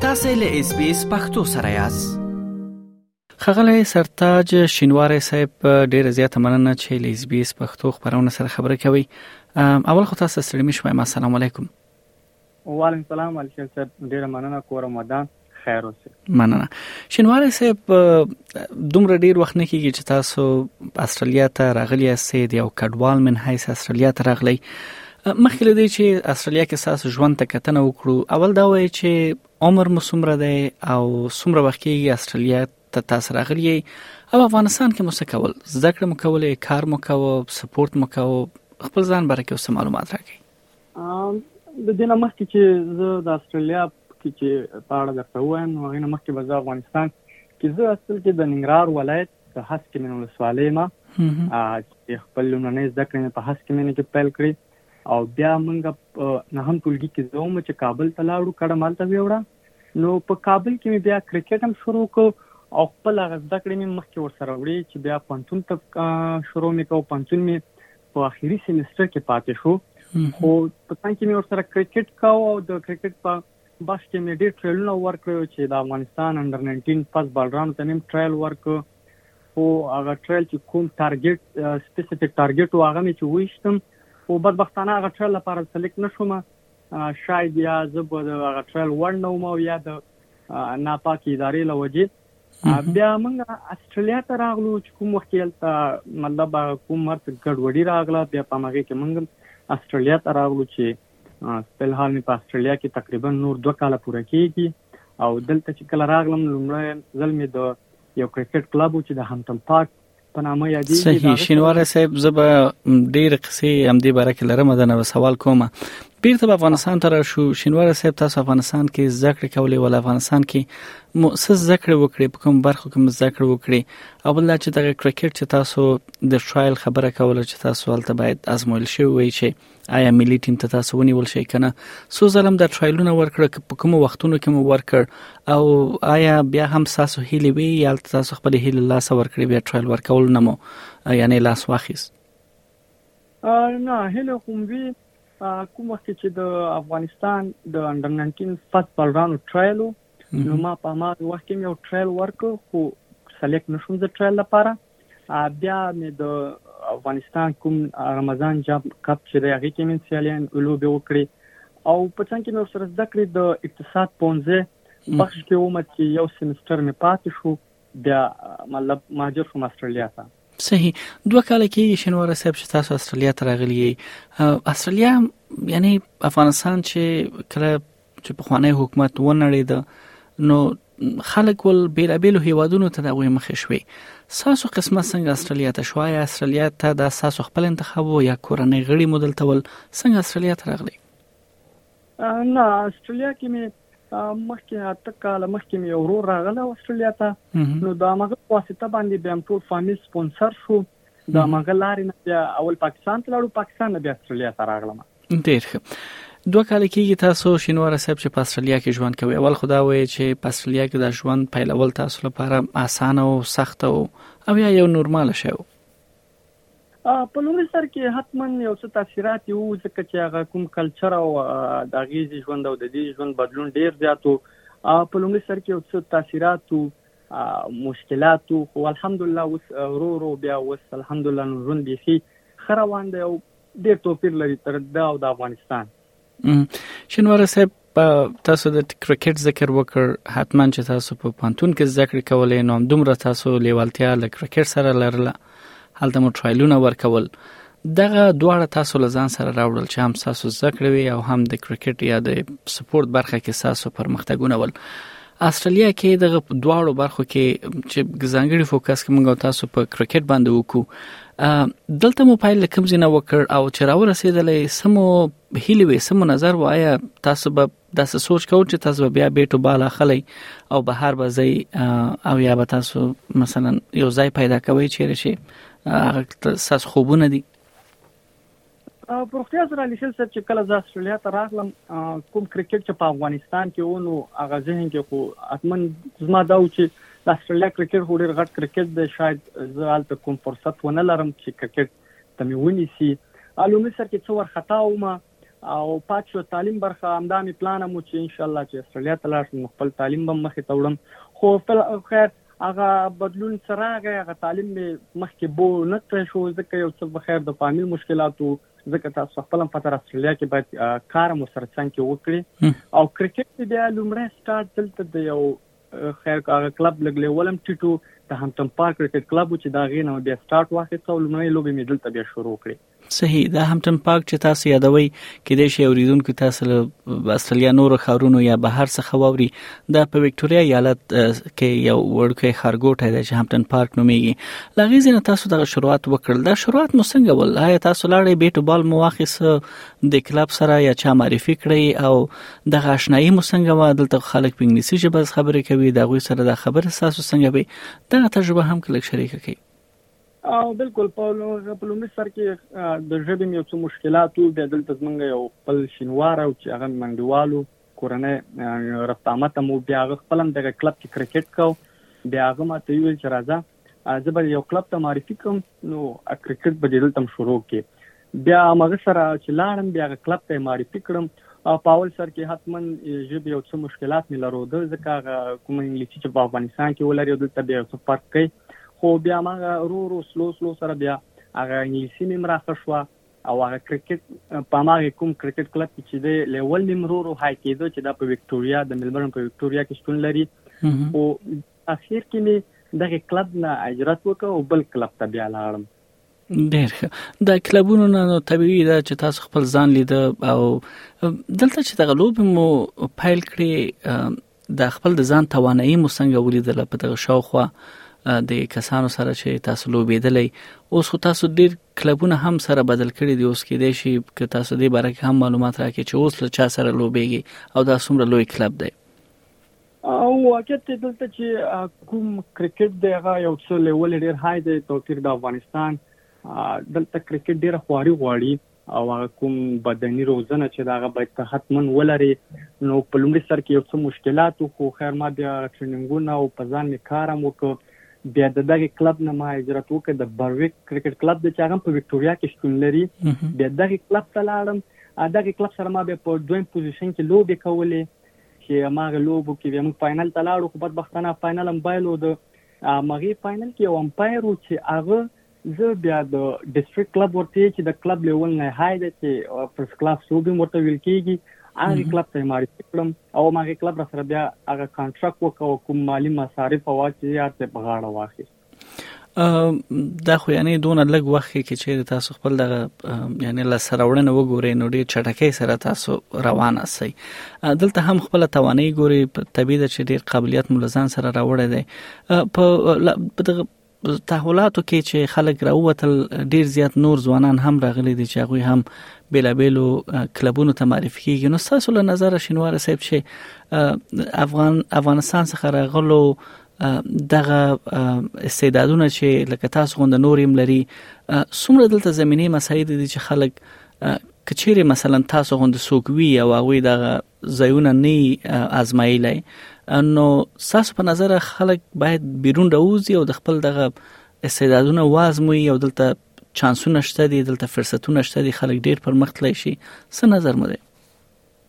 تاسو له اس بي اس پختو سره یاست خغلی سرتاج شینواره صاحب ډیره زیاته مننه چې له اس بي اس پختو خبرونه سره خبرې کوي اول خو تاسو سره مې شوم السلام علیکم وعلیکم سلام علي شین صاحب ډیره مننه کور مو ودان خیر اوسې مننه شینواری صاحب دومره ډیر وخت نه کیږي چې تاسو استرالیا ته راغلی یاست د یو کډوال من حیث استرالیا ته راغلی مخکې لدی چې استرالیا کې تاسو ژوند ته کتنه وکړو اول دا وایي چې عمر مو څومره دی او څومره وخت کیږي استرالیا ته تاسو راغلی او افغانستان کې مو څه کول زده کړه مو کولې کار مو کاوه سپورت مو کاوه خپل ځان برکه اوس معلومات راکړئ د دې نه مخکې چې زه د استرالیا کې چې په اړه درته ووایم نو هغې نه مخکې به زه افغانستان کې زه اصل کې د ننګرهار ولایت د هسکې مینې ولسوالۍ ما چې خپل لومړنۍ زده کړې مې په هسکې مینې کې پیل کړې او بیا موږ نه هم ټولګي کې زه وم چې کابل ته لاړو کډه مالته ویوړه نو په کابل کې مې بیا کرکټ هم شروع کو او خپل هغه زده کړې مې مخکې ورسره وړې چې بیا پنتون ته شروع مې کو پنتون مې په اخیری سیمستر کې پاتې شو خو په څنګه کې مې ورسره کرکټ کاوه او د کرکټ په بس کې مې ډېر ټرایلونه ورکړو چې د افغانستان انډر 19 پس بالرانو ته مې ټرایل ورکړو او هغه ټرایل چې کوم ټارګټ سپیسیفیک ټارګټ او هغه مې چې وښتم او بدبختانه هغه ټرایل لپاره سلیکټ نشوم شاید یا زه به هغه ټرایل ورنوم او یا د ناپاکي ادارې لوجه بیا موږ استرالیا ته راغلو چې کوم وخت یلته مطلب کوم مرته ګډوډي راغله بیا په مګه کې موږ استرالیا ته راغلو چې خپل حال می په استرالیا کې تقریبا نور دوه کاله پوره کیږي او دلته چې کله راغلم لومړی ځل می د یو کرکټ کلب چې د همټن پارک په نامه یادېږي صحیح شینواره صاحب زه به ډېر قصې هم دې باره کې لرم دا نو سوال کوم بیرته افغانستان ته راشو شینواره صاحب تاسو افغانستان کې زده کړې کولې ول افغانستان کې مو څه زده کړې وکړې په کوم برخو کې مو زده کړې وکړې او بل چې دغه کرکټ چې تاسو د ټرایل خبره کوله چې تاسو ولته باید ازمویل شوی وي چې آیا ملي ټیم ته تاسو ونیول شي کنه سو ظلم د ټرایلونه ورکړه په کوم وختونو کې مو ورکړ او آیا بیا هم تاسو هیله وی یا تاسو خپل هیله لاس ورکړي بیا ټرایل ورکول نه مو یعنی لاس واخیس نه هیله کوم وی کوم وخت چې د افغانستان د انډر 19 فاست بالرانو ټرایل نو ما په ما وخت کې یو ټرایل ورکړ خو سلیکټ نشوم د ټرایل لپاره بیا مې د افغانستان کوم رمضان جام کپ چې دی هغه کې مې سیالیان لوبې وکړې او په څنګ کې مې ورسره زده کړې د اقتصاد پونځه بخش کې وم چې یو سمستر مې پاتې شو بیا مطلب مهاجر شوم استرالیا ته صحیح دوه کال کېږي شنواره صاحب چې تاسو استرالیا ته راغلی یې استرالیا یعنی افغانستان چې کله چې پخوانی حکومت ونړېده نو خلک ول بیلابیلو هیوادونو ته د غوي مخې شوي ساسو قسمت څنګه استرالیا ته شوای استرالیا ته د ساسو خپل انتخاب وو یا کورنۍ غړي مدل تول څنګه استرالیا ته راغلی نه استرالیا کې مې مخکې اته کال مخکې مې ورور راغله استرالیا ته نو دا مغه واسطه باندې بیا ټول فامیل سپانسر شو دا مغه لارې نه بیا اول پاکستان ته لاړو پاکستان نه بیا استرالیا ته راغلم ډیر ښه دوه کال کېږي تاسو شینوار صاحب چې په استرالیا کې ژوند کوي اول خدا وایي چې په استرالیا کې د ژوند پیلول تاسو لپاره اسانه او سخت او او یا یو نورمال شی وو په لومړي سر کې حتما یو څه تاثیرات یو ځکه چې هغه کوم کلچر او د غیزي ژوند او د دې ژوند بدلون ډیر زیاتو په لومړي سر کې یو څه تاثیرات او مشکلات خو الحمدلله اوس رو رو بیا اوس الحمدلله نو ژوند بيخي خروان دی او ډیر توپیر لري تر دا او د افغانستان شنوار صاحب تاسو د کرکټ ذکر وکړ حتمان چې تاسو په پانتون کې زده کړې کولې نو دومره تاسو لیوالتیا له کرکټ سره لرله هلته مو ټرایلونه ورکول دغه دواړه تاسو له ځان سره راوړل چې هم تاسو زده کړې او هم د کرکټ یا د سپورت برخه کې تاسو پرمختګونه ول استرالیا کې د دواړو برخو کې چې ځانګړي فوکس کې موږ تاسو په کرکټ باندې وکړو دلته مو پایل کوم ځای نه وکړ او چې راو رسیدلې سمو هیلې وې سمو نظر وایا تاسو به داسې سوچ کوئ چې تاسو بیا بیټو بالا خلی او بهر به زی او یا به تاسو مثلا یو ځای پیدا کوي چې رشي هغه تاسو خوبونه دي په رښتیا سره علي خیل صاحب چې کله زه استرالیا ته راغلم کوم کرکټ چې په افغانستان کې و نو هغه ذهن کې خو حتما زما دا و چې د استرالیا کرکټ خو ډېر غټ کرکټ دی شاید زه هلته کوم فرصت ونه لرم چې کرکټ ته مې ونیسي علومي سر کې څه ورخطا وم او پات شو تعلیم برخه همدا مې پلان مو چې ان شاء الله چې استرالیا ته لاړ شم خپل تعلیم به مخې ته وړم خو خیر هغه بدلون څه راغی هغه تعلیم مې مخکې بو نه کړی شو ځکه یو څه بخیر د فامیل مشکلات وو ځکه تاسو په خپل هم پته استرالیا کې باید کار مو سره څنګ کې وکړي او کرکټ کې بیا لومړی سټارټ دلته د یو خیر هغه کلب لګ لیولم ټیټو د همتن پارک کرکټ کلب چې دا غینه بیا سټارټ واخیست او لومړی لوبې مې دلته بیا شروع کړې صحیح دا همټن پارک چې تاسو یادوي کې د شی اوریدونکو تاسو له استرالیا نورو خارونو یا بهر څخه ووري دا په وکټوريا ایالت کې یو وړکې خارګوټه ده چې همټن پارک نوميږي لغې زنه تاسو دغه شروعات وکړل دا شروعات مو څنګه ول آیا تاسو لاړې بیټو بال مو واخیس د کلب سره یا چا معرفي کړی او دغه آشنایی مو څنګه و دلته خلک په انګلیسي ژبه خبرې کوي دا غوي سره دا خبره تاسو څنګه وي دا تجربه هم کلک شریک کړئ بلکل په لومړي سر کې د ژبې مې یو څه مشکلات وو، بیا دلته زمونږ یو خپل شینواری و چې هغه منډیوال و، کورنۍ ربط عامه ته مو بیا هغه خپل هم دغه کلب کې کرکټ کاو، بیا هغه ماته وویل چې راځه زه به دې یو کلب ته معرفي کړم نو کرکټ به دې دلته هم شروع کړې. بیا همغه سره چې لاړم بیا هغه کلب ته معرفي کړم او په اول سر کې حتما ژبې یو څه مشکلات مې لرود ځکه هغه کوم انګلیسي چې په افغانستان کې ولري دلته بیا څه فرق کوي خو بیا ما رو رو سلو سلو سره بیا هغه انګلیسي مې مراخه شو او هغه کرکټ په ما کوم کرکټ کلب کې چې دی لیول مې مرو رو های کېدو چې دا په وکټوريا د ملبورن په وکټوريا کې شتون لري او اخر کې مې دغه کلب نه اجرت وکړ او بل کلب ته بیا لاړم ډیر ښه د کلبونو نه نو طبيعي ده چې تاسو خپل ځان لید او دلته چې د غلوب مو پایل کړی د خپل د ځان توانایي مو څنګه ولیدل په دغه شاوخوا د کسانو سره چې تاسو لوبېدلې اوس خو تاسو ډیر کلبونه هم سره بدل کړي دي اوس کې دي شي که تاسو دې باره کې هم معلومات راکړي چې اوس له چا سره لوبېږي او دا څومره لوی کلب دی واقعیت دی دلته چې کوم کرکټ دی هغه یو څه لیول ډیر های دی توپیر د افغانستان دلته کرکټ ډیر خواري غواړي او هغه کوم بدني روزنه چې دا هغه باید ته حتمن ولري نو په لومړي سر کې یو څه مشکلات خو خیر ما بیا ټریننګونه او په ځان مې کارم وکړ بیا د دغه کلب نه ما هجرت وکړ د برویک کرکټ کلب د چاغم په وکټوريا کې شتون لري بیا دغه کلب ته لاړم دغه کلب سره ما به په دویم پوزیشن کې لوبې کولې چې هماغه لوبو کې بیا موږ فاینل ته لاړو خو بدبختانه فاینل هم بایلو د هغه فاینل کې یو امپایر و چې هغه زه بیا د ډیسټریکټ کلب ورته چې د کلب لیول نه های دی چې فرست کلاس لوبي ورته ویل کیږي هغه کلب ته معرفي کړم او هغه کلب را سره بیا هغه کانټراکټ وکاو کوم مالی مصارف او چې یار ته بغاړه واخیست دا خو یعنی دونه لږ وخت کې چې تاسو خپل دغه یعنی له سراوړنه وګورئ نو ډیر چټکۍ سره تاسو روان اسئ دلته هم خپل توانې ګوري طبیعي ده چې ډیر قابلیت ملزان سره راوړی دی په دغه تحولاتو کې چې خلک راووتل ډیر زیات نور ځوانان هم راغلي دي چې هغه هم بیلابیلو کلبونو ته معرفي کیږي نو تاسو له نظر شینوار صاحب چې افغان افغانستان څخه راغلو دغه استعدادونه چې لکه تاسو غوند نوریم لري څومره دلته زميني مسایل دي چې خلک کچېره مثلا تاسو غوند سوګوي او هغه دغه زيونه نه ازمایلی نو تاسو په نظر خلک باید بیرون راوځي او د خپل دغه استعدادونه وازموي او دلته چانسونه شته دي دلته فرصتونه شته دي خلک ډیر پرمختللی شي څه نظر مو دی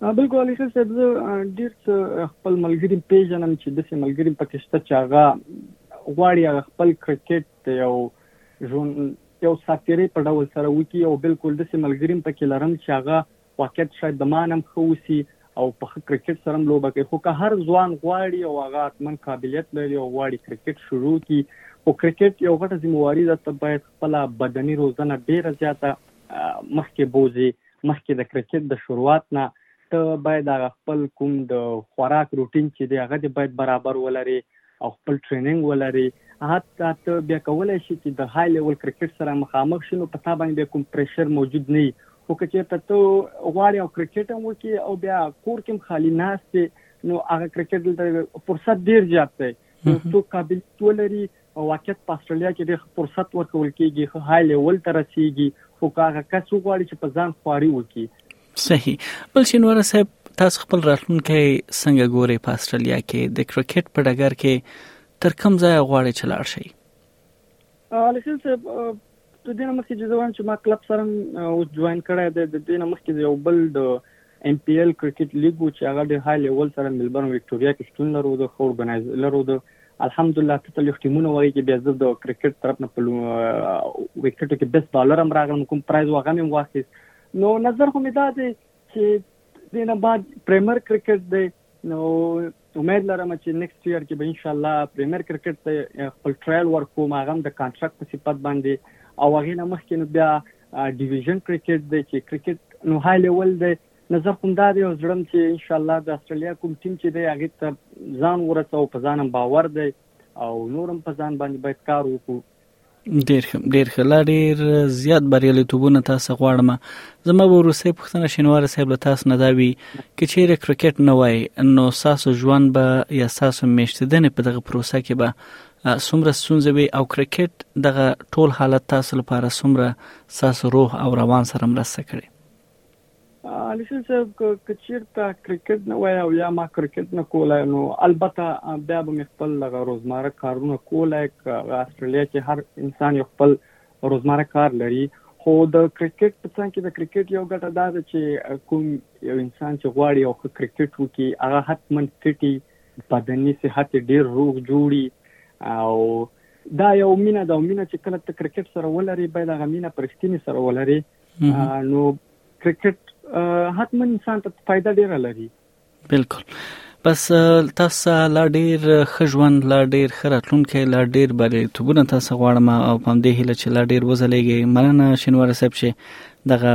بلکل علي خان صاحب زه ډیر څه خپل ملګري پیژنم چې داسې ملګري پکې شته چې هغه غواړي هغه خپل کرکټ یو ژوند یو ساتیري په ډول سره وکی او بالکل د سیملګریم په کې لرم چې هغه واقعیت شاید د مانم خوسی او په کرکټ سره لوبه کوي خو که هر ځوان غواړي او هغه اتمن قابلیت لري او غواړي کرکټ شروع کی او کرکټ یو غټه ذمہواری ده ته باید خپل بدني روزنه ډیره زیاته مخکې بوزي مخکې د کرکټ د شروعات نه ته باید هغه خپل کوم د خوراک روټین چې دی هغه دې باید برابر ولرې او خپل ټریننګ ولرې حتی ته بیا کولای شي چې د های لیول کرکټ سره مخامخ شي نو په تا باندې بیا کوم پریشر موجود نه وي خو که چېرته ته غواړې او کرکټ هم وکړي او بیا کور کې هم خالي ناست نو هغه کرکټ دلته فرصت ډیر زیات دی یو څوک قابلیت ولري په واقعیت په استرالیا کې ډېر ښه فرصت ورکول کېږي، ښه های لیول ته رسېږي، خو که هغه کس وغواړي چې په ځان خواري وکړي. صحیح. بل شینواره صاحب تاسو خپل راتلونکی څنګه ګورئ په استرالیا کې د کرکټ په ډګر کې تر کوم ځایه غواړئ چې لاړ شئ؟ علي خیل صاحب د دې نه مخکې چې زه وایم چې ما کلب سره اوس جواین کړی دی د دې نه مخکې یو بل د ایم پی ایل کرکټ لیګ و چې هغه ډېر های لیول سره ملبرن وکټوریا کې شتون لرود ښه ارګنایز لرود الحمدلله ته تل ټیمونه وایي چې بیا زه د کرکټ طرف نه په وکټو کې بیسټ بالر هم راغلم کوم پرایز و هغه مې واخیست نو نظر خو مې دا دی چې دې نه بعد پریمر کرکټ دی نو امید لرم چې نیکسټ ییر کې به ان شاء الله پریمیر کرکټ ته خپل ټرایل ورکوم هغه د کانټراکټ په صفت باندې او هغه نه مخکې نو بیا ډیویژن کرکټ دی چې کرکټ نو های لیول دی نظر کوم دا دی او زړم چې ان شاء الله د استرالیا کوم ټیم چې دی هغه ته ځان ورسو په ځانم باور دی او نورم په ځان باندې باید کار وکړو ډیر ښه ډیر ښه لا ډیر زیات بریالیتوبونه تاسو غواړم زما به وروسته پښتنه شنوار صاحب له تاسو نه دا وی کې چیرې کرکټ نه وای نو تاسو ژوند به یا تاسو میشتدنې په دغه پروسه کې به سمره ستونزې وي او کرکټ دغه ټول حالت تاسو لپاره سمره تاسو روح او روان سره مرسته کړي علي شیر صاحب که چیرته کرکټ نه وای او یا ما کرکټ نه کولای نو البته بیا به مې خپل دغه روزمره کارونه کولای که استرالیا کې هر انسان یو خپل روزمره کار لري خو د کرکټ په څنګ کې د کرکټ یو ګټه دا ده چې کوم یو انسان چې غواړي او خو کرکټ وکي هغه حتمن فټي بدني صحت ډیر روغ جوړي او دا یو مینه ده مینه چې کله ته کرکټ سره ولري باید هغه مینه پرشتینی سره ولري نو کرکټ حتما انسان ته فائدہ ډیره لري بالکل بس تاسو لا ډیر خجوند لا ډیر خراتلونکې لا ډیر بری توبونه تاسو غواړم او پام دې هله چې لا ډیر وزلېږي مننه شنوار صاحب چې دغه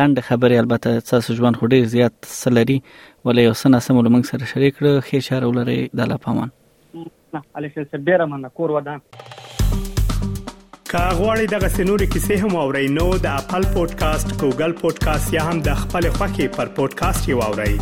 لاند خبرې البته تاسو ژوند خو ډیر زیات سلري ولې یو سنه سم لمنګ سره شریک کړ خې شهر ولري د لا پامان نه علي خیل صاحب ډیره مننه کور ودان که غواړئ دغه سنوري کیسې هم او رینو د خپل پودکاسټ ګوګل پودکاسټ یا هم د خپل خاكي پر پودکاسټ یو اورئ